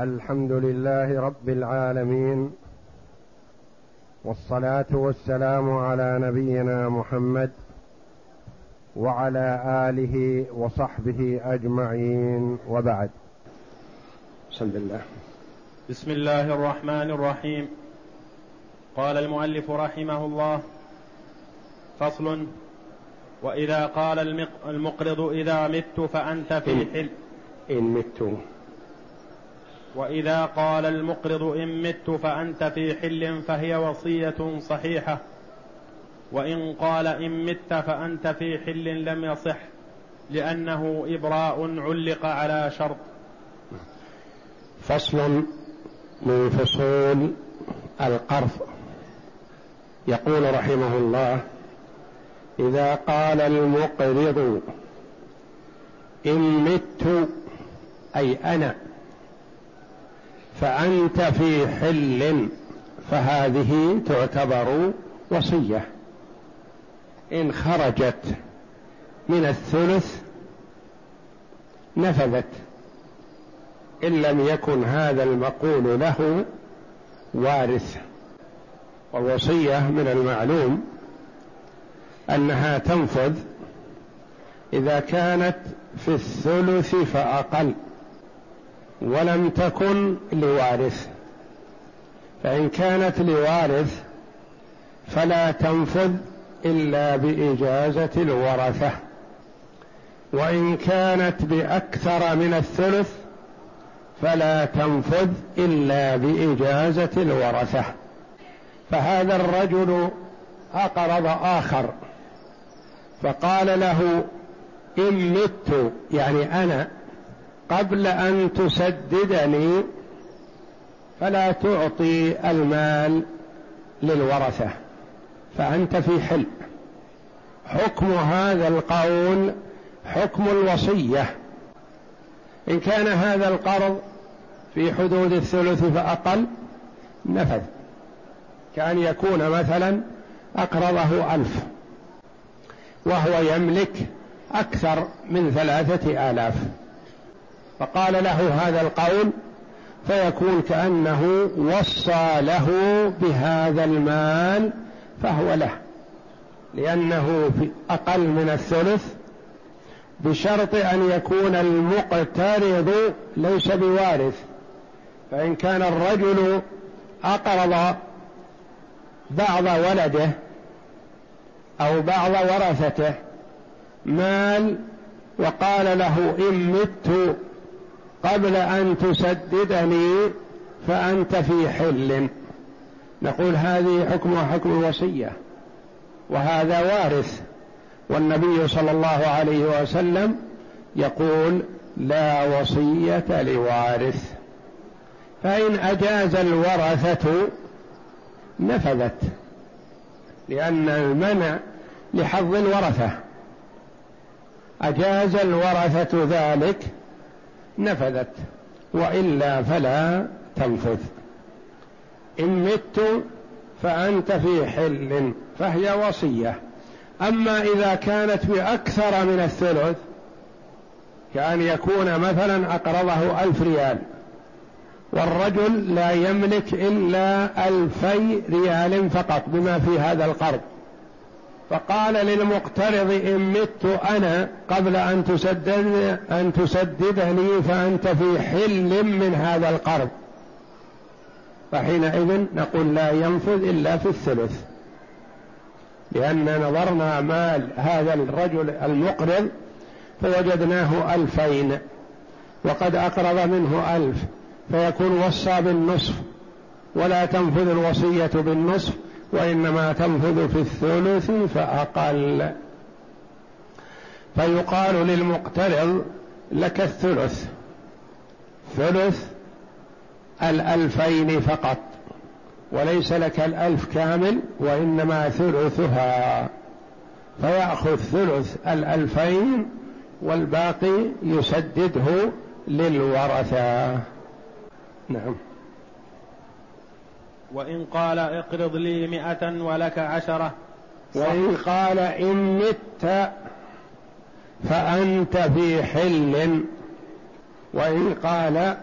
الحمد لله رب العالمين والصلاة والسلام على نبينا محمد وعلى آله وصحبه أجمعين وبعد. بسم الله. بسم الله الرحمن الرحيم. قال المؤلف رحمه الله فصل وإذا قال المقرض إذا مت فأنت في حل. إن مت. وإذا قال المقرض إن مت فأنت في حل فهي وصية صحيحة. وإن قال إن مت فأنت في حل لم يصح لأنه إبراء علق على شرط. فصل من فصول القرض. يقول رحمه الله إذا قال المقرض إن مت أي أنا فأنت في حل فهذه تعتبر وصية. إن خرجت من الثلث نفذت. إن لم يكن هذا المقول له وارث. والوصية من المعلوم أنها تنفذ. إذا كانت في الثلث فأقل. ولم تكن لوارث. فإن كانت لوارث فلا تنفذ إلا بإجازة الورثة. وإن كانت بأكثر من الثلث فلا تنفذ إلا بإجازة الورثة. فهذا الرجل أقرض آخر. فقال له إن مت يعني أنا قبل أن تسددني فلا تعطي المال للورثة فأنت في حل. حكم هذا القول حكم الوصية. إن كان هذا القرض في حدود الثلث فأقل نفذ. كأن يكون مثلا أقرضه ألف وهو يملك أكثر من ثلاثة آلاف. فقال له هذا القول فيكون كأنه وصى له بهذا المال فهو له لأنه في أقل من الثلث بشرط أن يكون المقترض ليس بوارث فإن كان الرجل أقرض بعض ولده أو بعض ورثته مال وقال له إن مت قبل أن تسددني فأنت في حل. نقول هذه حكمها حكم الوصيه وهذا وارث. والنبي صلى الله عليه وسلم يقول لا وصية لوارث. فإن أجاز الورثة نفذت لأن المنع لحظ الورثة. أجاز الورثة ذلك نفذت وإلا فلا تنفذ. إن مت فأنت في حل فهي وصية. أما إذا كانت بأكثر من الثلث كان يكون مثلا أقرضه ألف ريال والرجل لا يملك إلا ألفي ريال فقط بما في هذا القرض. فقال للمقترض إن مت أنا قبل أن تسدد أن تسددني فأنت في حل من هذا القرض. فحينئذ نقول لا ينفذ إلا في الثلث. لأن نظرنا مال هذا الرجل المقرض فوجدناه ألفين وقد أقرض منه ألف فيكون وصى بالنصف ولا تنفذ الوصية بالنصف وإنما تنفذ في الثلث فأقل. فيقال للمقترض لك الثلث. ثلث الألفين فقط وليس لك الألف كامل وإنما ثلثها. فيأخذ ثلث الألفين والباقي يسدده للورثة. نعم. وإن قال اقرض لي مئة ولك عشرة. وإن قال إن مت فأنت في حل وإن قال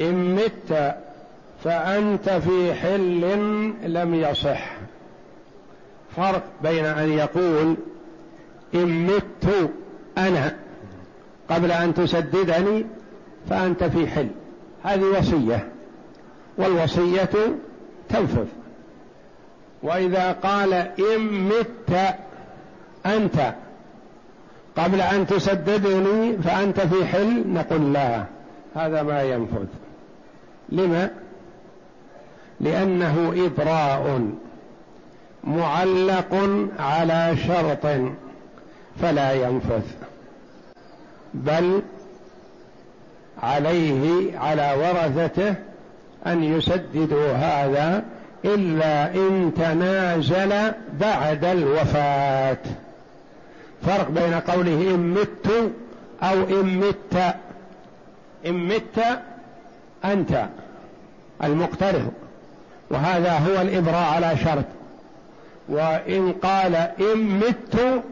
إن مت فأنت في حل لم يصح. فرق بين أن يقول إن مت أنا قبل أن تسددني فأنت في حل هذه وصية. والوصية تنفذ. وإذا قال إن مت أنت قبل أن تسددني فأنت في حل نقول لا هذا ما ينفذ. لما؟ لأنه إبراء معلق على شرط فلا ينفذ بل عليه على ورثته أن يسددوا هذا إلا إن تنازل بعد الوفاة. فرق بين قوله إن مت أو إن مت. إن مت أنت المقترض وهذا هو الإبراء على شرط. وإن قال إن مت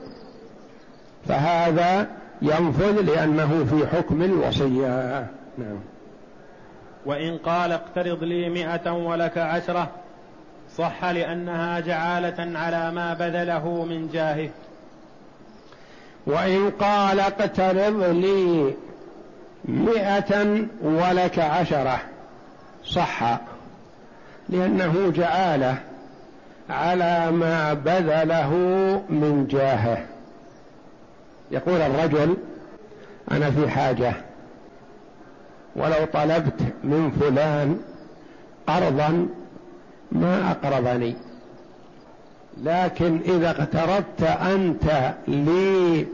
فهذا ينفذ لأنه في حكم الوصية. نعم. وإن قال اقترض لي مئة ولك عشرة صح لأنها جعالة على ما بذله من جاهه. وإن قال اقترض لي مئة ولك عشرة صح لأنه جعالة على ما بذله من جاهه. يقول الرجل أنا في حاجة. ولو طلبت من فلان قرضا ما أقرضني. لكن إذا اقترضت أنت لي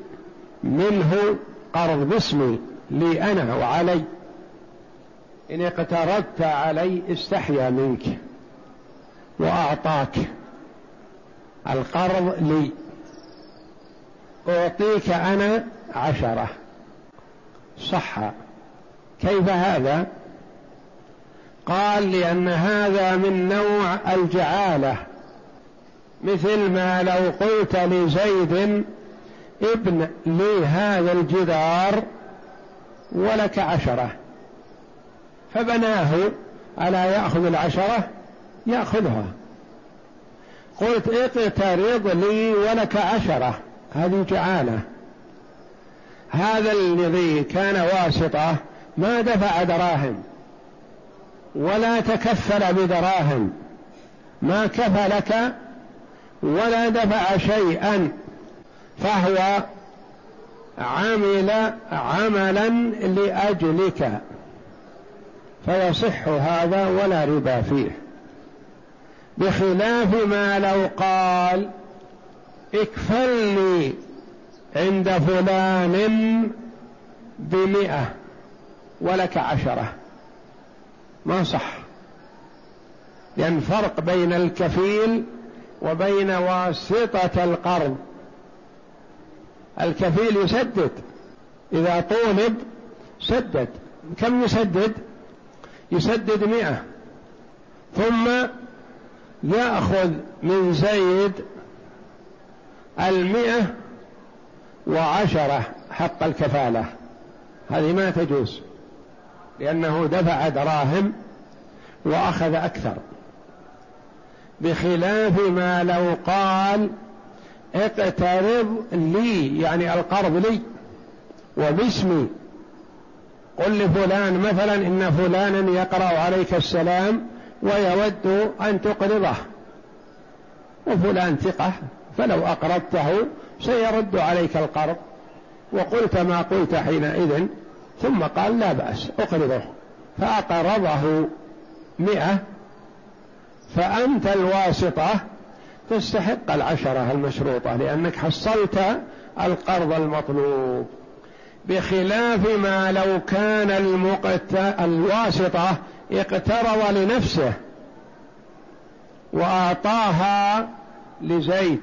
منه قرض باسمي لي أنا وعلي. إن اقترضت علي استحيا منك وأعطاك القرض لي. أعطيك أنا عشرة. صح. كيف هذا؟ قال لأن هذا من نوع الجعالة مثل ما لو قلت لزيد ابن لي هذا الجدار ولك عشرة فبناه ألا يأخذ العشرة؟ يأخذها. قلت اقترض لي ولك عشرة هذه جعالة. هذا الذي كان واسطة ما دفع دراهم ولا تكفل بدراهم. ما كفلك ولا دفع شيئا. فهو عمل عملا لأجلك. فيصح هذا ولا ربا فيه. بخلاف ما لو قال اكفلني عند فلان بمئة. ولك عشرة. ما صح. لأن فرق بين الكفيل وبين واسطة القرض الكفيل يسدد. إذا طولب سدد. كم يسدد؟ يسدد مئة. ثم يأخذ من زيد المئة وعشرة حق الكفالة. هذه ما تجوز. لأنه دفع دراهم وأخذ أكثر. بخلاف ما لو قال اقترض لي يعني القرض لي وباسمي. قل لفلان مثلا إن فلانا يقرأ عليك السلام ويود أن تقرضه. وفلان ثقة فلو أقرضته سيرد عليك القرض. وقلت ما قلت حينئذ ثم قال لا بأس أقرضه فأقرضه مئة فأنت الواسطة تستحق العشرة المشروطة لأنك حصلت القرض المطلوب. بخلاف ما لو كان المقت... الواسطة اقترض لنفسه وأعطاها لزيد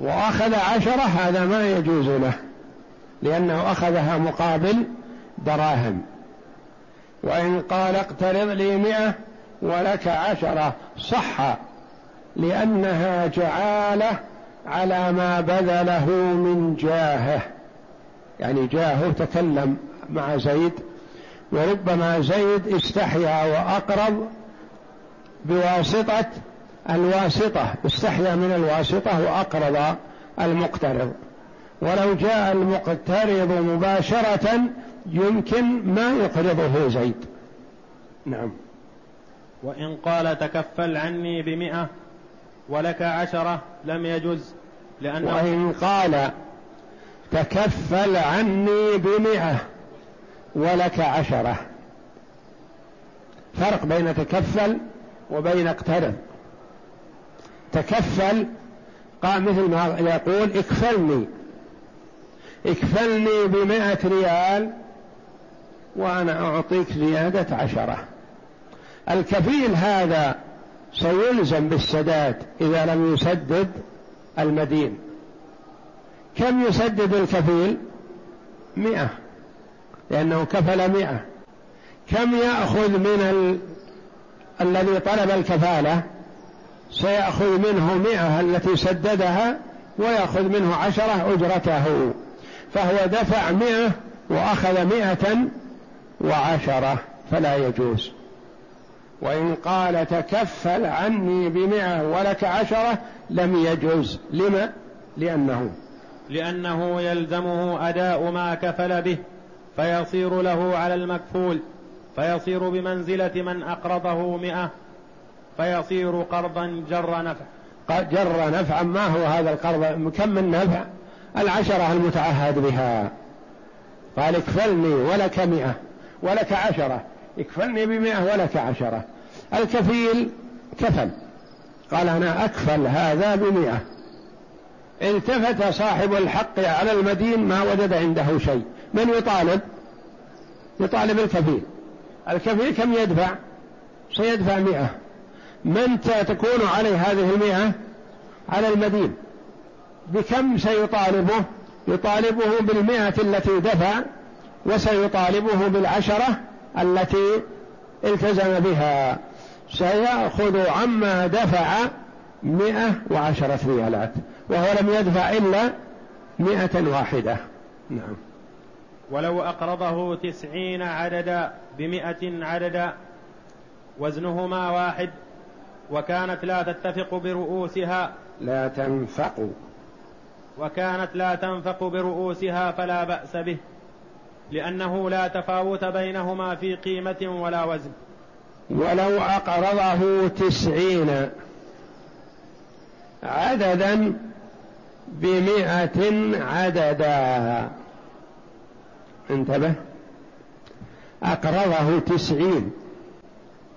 وأخذ عشرة هذا ما يجوز له لأنه أخذها مقابل دراهم. وإن قال اقترض لي مئة ولك عشرة صح لأنها جعالة على ما بذله من جاهه. يعني جاهه تكلم مع زيد وربما زيد استحيا وأقرض بواسطة الواسطة استحيا من الواسطة وأقرض المقترض. ولو جاء المقترض مباشرة يمكن ما يقرضه زيد. نعم. وإن قال تكفل عني بمئة ولك عشرة لم يجز لأنه وإن قال تكفل عني بمئة ولك عشرة. فرق بين تكفل وبين اقترض. تكفل قال مثل ما يقول اكفلني. اكفلني بمائة ريال وأنا أعطيك زيادة عشرة. الكفيل هذا سيلزم بالسداد إذا لم يسدد المدين. كم يسدد الكفيل؟ مئة. لأنه كفل مئة. كم يأخذ من ال... الذي طلب الكفالة؟ سيأخذ منه مئة التي سددها ويأخذ منه عشرة أجرته. فهو دفع مئة وأخذ مئة وعشرة فلا يجوز. وإن قال تكفل عني بمئة ولك عشرة لم يجوز. لما؟ لأنه. لأنه يلزمه أداء ما كفل به فيصير له على المكفول فيصير بمنزلة من أقرضه مئة فيصير قرضا جر نفع. جر نفعا ما هو هذا القرض؟ كم من نفع؟ العشرة المتعهد بها. قال اكفلني ولك مئة. ولك عشرة. اكفلني بمئة ولك عشرة. الكفيل كفل. قال أنا أكفل هذا بمئة. التفت صاحب الحق على المدين ما وجد عنده شيء. من يطالب؟ يطالب الكفيل. الكفيل كم يدفع؟ سيدفع مئة. من تكون عليه هذه المئة؟ على المدين. بكم سيطالبه؟ يطالبه بالمئة التي دفع وسيطالبه بالعشرة التي التزم بها. سيأخذ عما دفع مئة وعشرة ريالات وهو لم يدفع إلا مئة واحدة. نعم. ولو أقرضه تسعين عددا بمئة عددا وزنهما واحد وكانت لا تتفق برؤوسها لا تنفق. وكانت لا تنفق برؤوسها فلا بأس به. لأنه لا تفاوت بينهما في قيمة ولا وزن. ولو أقرضه تسعين عددا بمئة عددا. انتبه. أقرضه تسعين.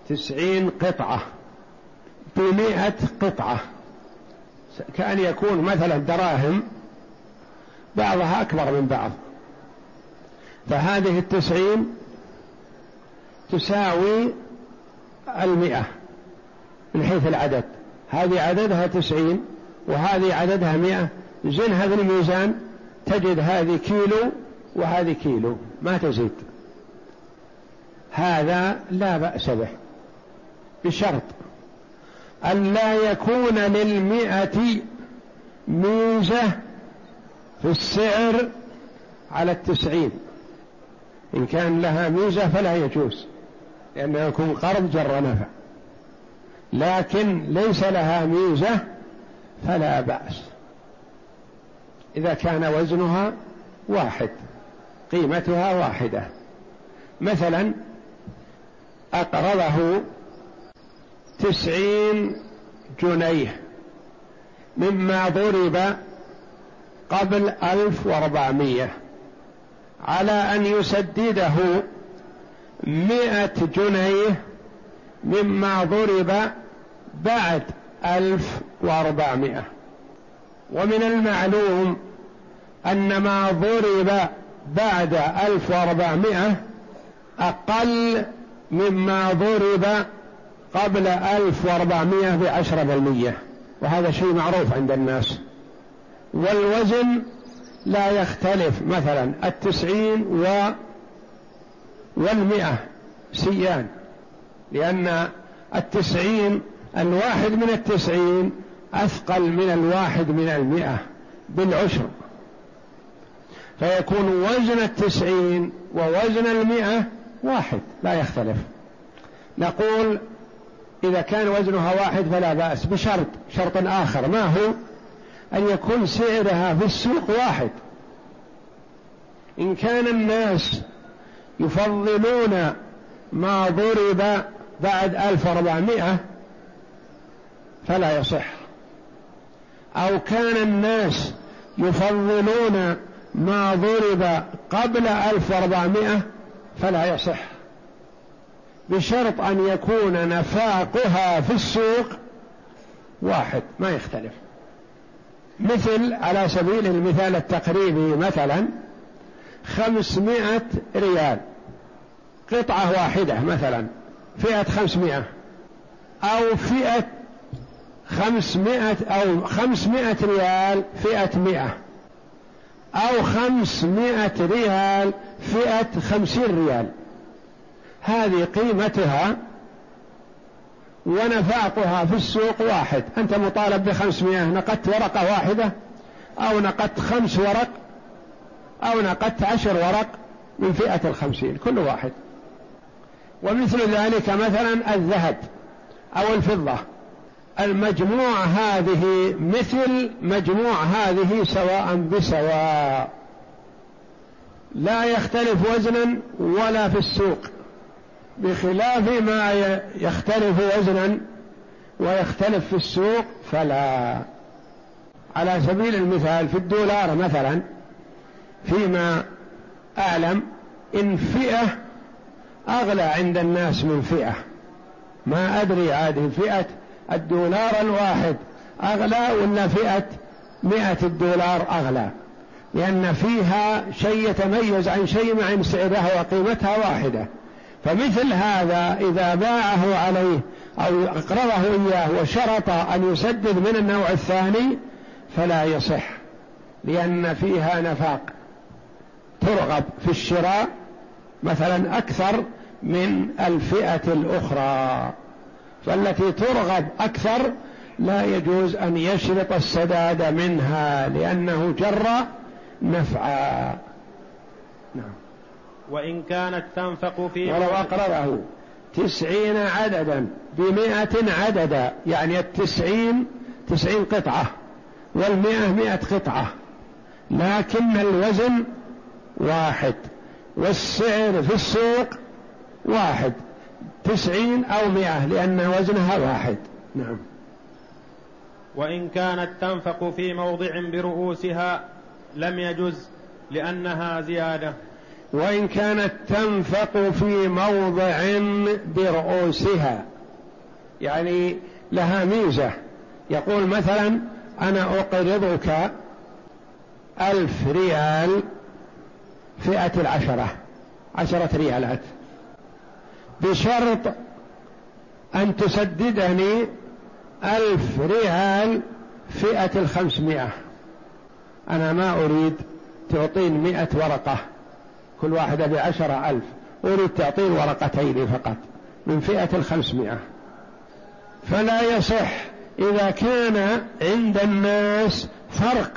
تسعين قطعة. بمئة قطعة. كأن يكون مثلا دراهم بعضها أكبر من بعض. فهذه التسعين تساوي المئة من حيث العدد. هذه عددها تسعين وهذه عددها مئة. زن هذا الميزان تجد هذه كيلو وهذه كيلو. ما تزيد. هذا لا بأس به. بشرط أن لا يكون للمئة ميزة في السعر على التسعين. إن كان لها ميزة فلا يجوز لأنه يكون قرض جر نفع لكن ليس لها ميزة فلا بأس. إذا كان وزنها واحد قيمتها واحدة. مثلا أقرضه تسعين جنيه مما ضرب قبل ألف وأربعمية. على أن يسدده مئة جنيه مما ضرب بعد ألف وأربعمائة. ومن المعلوم أن ما ضرب بعد ألف وأربعمائة أقل مما ضرب قبل ألف وأربعمائة بعشرة بالمية. وهذا شيء معروف عند الناس. والوزن لا يختلف مثلا التسعين و والمئة سيان لأن التسعين الواحد من التسعين أثقل من الواحد من المئة بالعشر. فيكون وزن التسعين ووزن المئة واحد لا يختلف. نقول إذا كان وزنها واحد فلا بأس بشرط شرط آخر. ما هو؟ أن يكون سعرها في السوق واحد. إن كان الناس يفضلون ما ضرب بعد ألف وأربعمائة فلا يصح. أو كان الناس يفضلون ما ضرب قبل ألف وأربعمائة فلا يصح. بشرط أن يكون نفاقها في السوق واحد ما يختلف. مثل على سبيل المثال التقريبي مثلا خمسمائة ريال. قطعة واحدة مثلا فئة خمسمائة أو فئة خمسمائة أو خمسمائة ريال فئة مئة أو خمسمائة ريال فئة خمسين ريال. هذه قيمتها ونفاقها في السوق واحد. أنت مطالب بخمسمائة نقدت ورقة واحدة؟ أو نقدت خمس ورق؟ أو نقدت عشر ورق من فئة الخمسين كل واحد. ومثل ذلك مثلا الذهب أو الفضة. المجموع هذه مثل مجموع هذه سواء بسواء. لا يختلف وزنا ولا في السوق. بخلاف ما يختلف وزنا ويختلف في السوق فلا. على سبيل المثال في الدولار مثلا فيما أعلم إن فئة أغلى عند الناس من فئة. ما أدري عاد فئة الدولار الواحد أغلى ولا فئة مئة الدولار أغلى. لأن فيها شيء يتميز عن شيء مع سعرها وقيمتها واحدة. فمثل هذا إذا باعه عليه أو أقرضه إياه وشرط أن يسدد من النوع الثاني فلا يصح لأن فيها نفاق ترغب في الشراء مثلا أكثر من الفئة الأخرى فالتي ترغب أكثر لا يجوز أن يشرط السداد منها لأنه جر نفعا. وإن كانت تنفق في ولو أقرره تسعين عددا بمائة عددا يعني التسعين تسعين قطعة والمئة مئة قطعة. لكن الوزن واحد والسعر في السوق واحد تسعين أو مئة لأن وزنها واحد. نعم. وإن كانت تنفق في موضع برؤوسها لم يجز لأنها زيادة. وإن كانت تنفق في موضع برؤوسها يعني لها ميزة. يقول مثلا أنا أقرضك ألف ريال فئة العشرة عشرة ريالات. بشرط أن تسددني ألف ريال فئة الخمسمائة. أنا ما أريد تعطين مئة ورقة. كل واحدة بعشرة ألف. أريد تعطين ورقتين فقط من فئة الخمسمائة. فلا يصح إذا كان عند الناس فرق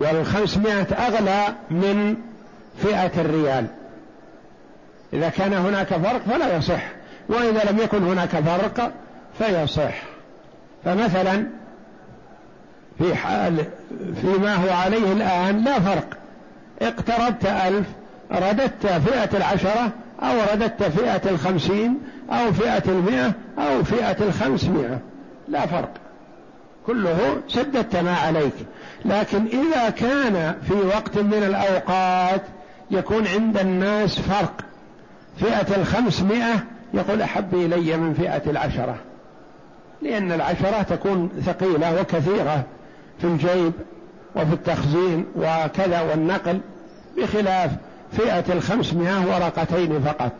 والخمسمائة أغلى من فئة الريال. إذا كان هناك فرق فلا يصح وإذا لم يكن هناك فرق فيصح. فمثلا في حال فيما هو عليه الآن لا فرق. اقتربت ألف رددت فئة العشرة أو رددت فئة الخمسين أو فئة المئة أو فئة الخمسمائة. لا فرق. كله سددت ما عليك. لكن إذا كان في وقت من الأوقات يكون عند الناس فرق. فئة الخمسمائة يقول أحب إلي من فئة العشرة. لأن العشرة تكون ثقيلة وكثيرة في الجيب. وفي التخزين وكذا والنقل بخلاف فئة الخمسمائة ورقتين فقط.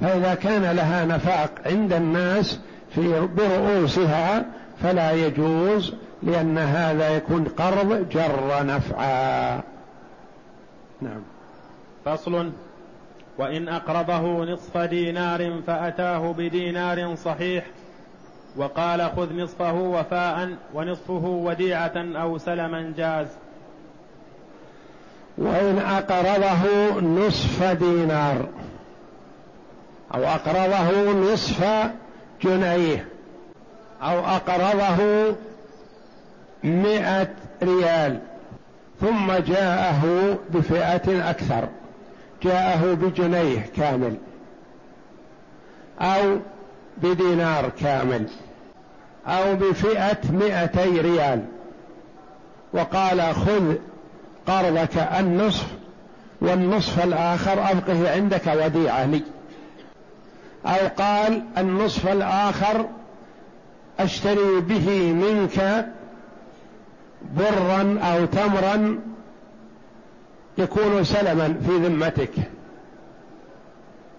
فإذا كان لها نفاق عند الناس في برؤوسها فلا يجوز لأن هذا يكون قرض جر نفعا. نعم. فصل. وإن أقرضه نصف دينار فأتاه بدينار صحيح وقال خذ نصفه وفاء ونصفه وديعة أو سلما جاز. وإن أقرضه نصف دينار أو أقرضه نصف جنيه أو أقرضه مئة ريال. ثم جاءه بفئة أكثر. جاءه بجنيه كامل. أو بدينار كامل أو بفئة مئتي ريال. وقال خذ قرضك النصف والنصف الآخر أبقه عندك وديعة لي. أو قال النصف الآخر أشتري به منك برا أو تمرا يكون سلما في ذمتك.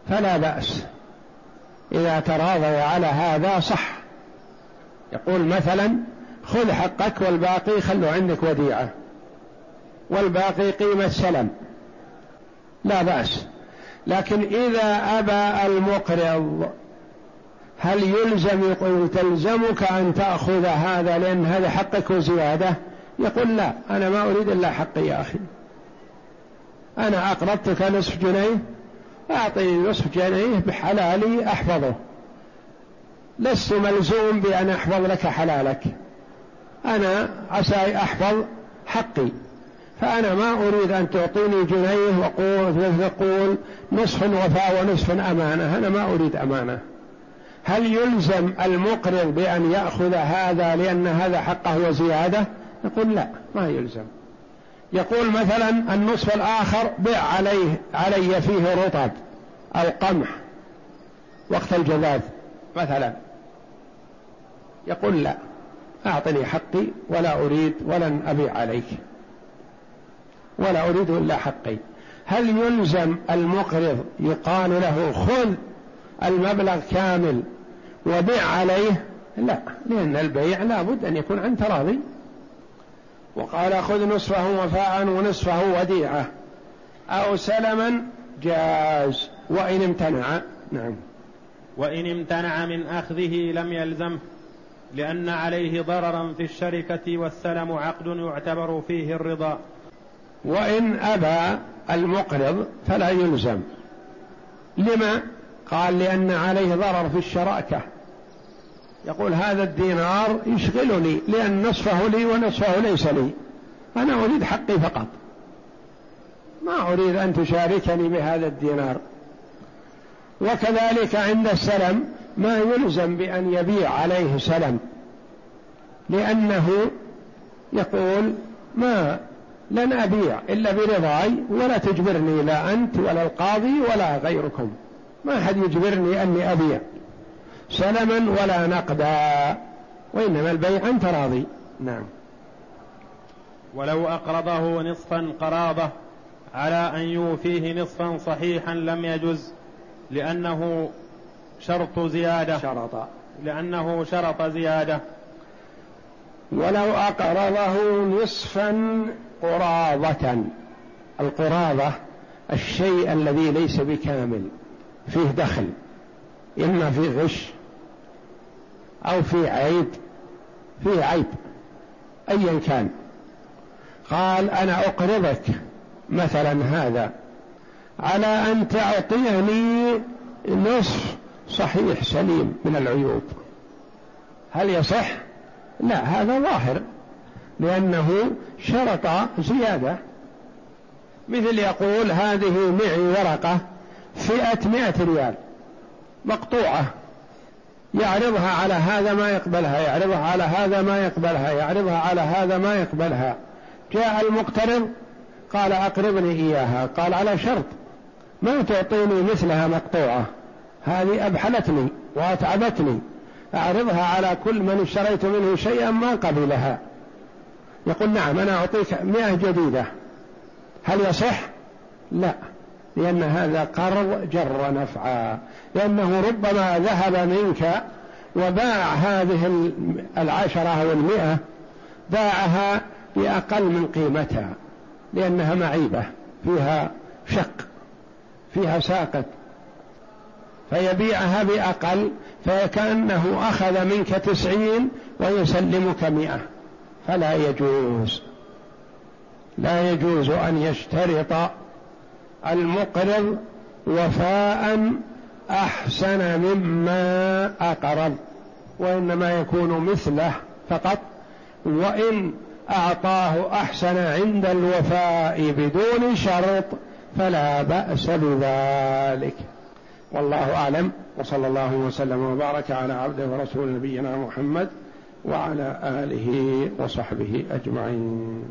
فلا بأس. إذا تراضي على هذا صح. يقول مثلا خذ حقك والباقي خلوا عندك وديعة. والباقي قيمة سلم. لا بأس. لكن إذا أبى المقرض هل يلزم يقول تلزمك أن تأخذ هذا لأن هذا حقك وزيادة؟ يقول لا أنا ما أريد إلا حقي يا أخي. أنا أقرضتك نصف جنيه أعطني نصف جنيه بحلالي أحفظه. لست ملزوم بأن أحفظ لك حلالك. أنا عسى أحفظ حقي. فأنا ما أريد أن تعطيني جنيه وقول نصف وفاء ونصف أمانة. أنا ما أريد أمانة. هل يلزم المقرض بأن يأخذ هذا لأن هذا حقه وزيادة؟ نقول لا ما يلزم. يقول مثلا النصف الآخر بع عليه علي فيه رطب أو قمح وقت الجذاذ مثلا. يقول لا أعطني حقي ولا أريد ولن أبيع عليك. ولا أريد إلا حقي. هل يلزم المقرض يقال له خذ المبلغ كامل وبع عليه؟ لا لأن البيع لابد أن يكون عن تراضي. وقال خذ نصفه وفاء ونصفه وديعة. أو سلما جاز. وإن امتنع. نعم. وإن امتنع من أخذه لم يلزمه لأن عليه ضررا في الشركة والسلم عقد يعتبر فيه الرضا. وإن أبى المقرض فلا يلزم. لما؟ قال لأن عليه ضرر في الشراكة. يقول هذا الدينار يشغلني لأن نصفه لي ونصفه ليس لي. أنا أريد حقي فقط. ما أريد أن تشاركني بهذا الدينار. وكذلك عند السلم ما يلزم بأن يبيع عليه سلم. لأنه يقول ما لن أبيع إلا برضاي ولا تجبرني لا أنت ولا القاضي ولا غيركم. ما أحد يجبرني أني أبيع. سلما ولا نقدا وإنما البيع عن تراضي. نعم. ولو أقرضه نصفا قراضة على أن يوفيه نصفا صحيحا لم يجز لأنه شرط زيادة. شرط. لأنه شرط زيادة. ولو أقرضه نصفا قراضة. القراضة الشيء الذي ليس بكامل فيه دخل إما فيه غش أو فيه عيب فيه عيب أيا كان. قال أنا أقرضك مثلا هذا على أن تعطيني نصف صحيح سليم من العيوب. هل يصح؟ لا هذا ظاهر لأنه شرط زيادة. مثل يقول هذه معي ورقة فئة مئة ريال مقطوعة. يعرضها على هذا ما يقبلها يعرضها على هذا ما يقبلها يعرضها على هذا ما يقبلها. جاء المقترض قال أقرضني إياها قال على شرط ما تعطيني مثلها مقطوعة هذه أبحلتني وأتعبتني أعرضها على كل من اشتريت منه شيئا ما قبلها. يقول نعم أنا أعطيك مئة جديدة هل يصح؟ لا. لأن هذا قرض جر نفعا. لأنه ربما ذهب منك وباع هذه العشرة أو المئة باعها بأقل من قيمتها لأنها معيبة فيها شق فيها ساقط. فيبيعها بأقل فكأنه أخذ منك تسعين ويسلمك مئة. فلا يجوز. لا يجوز أن يشترط المقرض وفاء أحسن مما أقرض وإنما يكون مثله فقط. وإن أعطاه أحسن عند الوفاء بدون شرط فلا بأس بذلك. والله أعلم. وصلى الله وسلم وبارك على عبده ورسول نبينا محمد وعلى آله وصحبه أجمعين.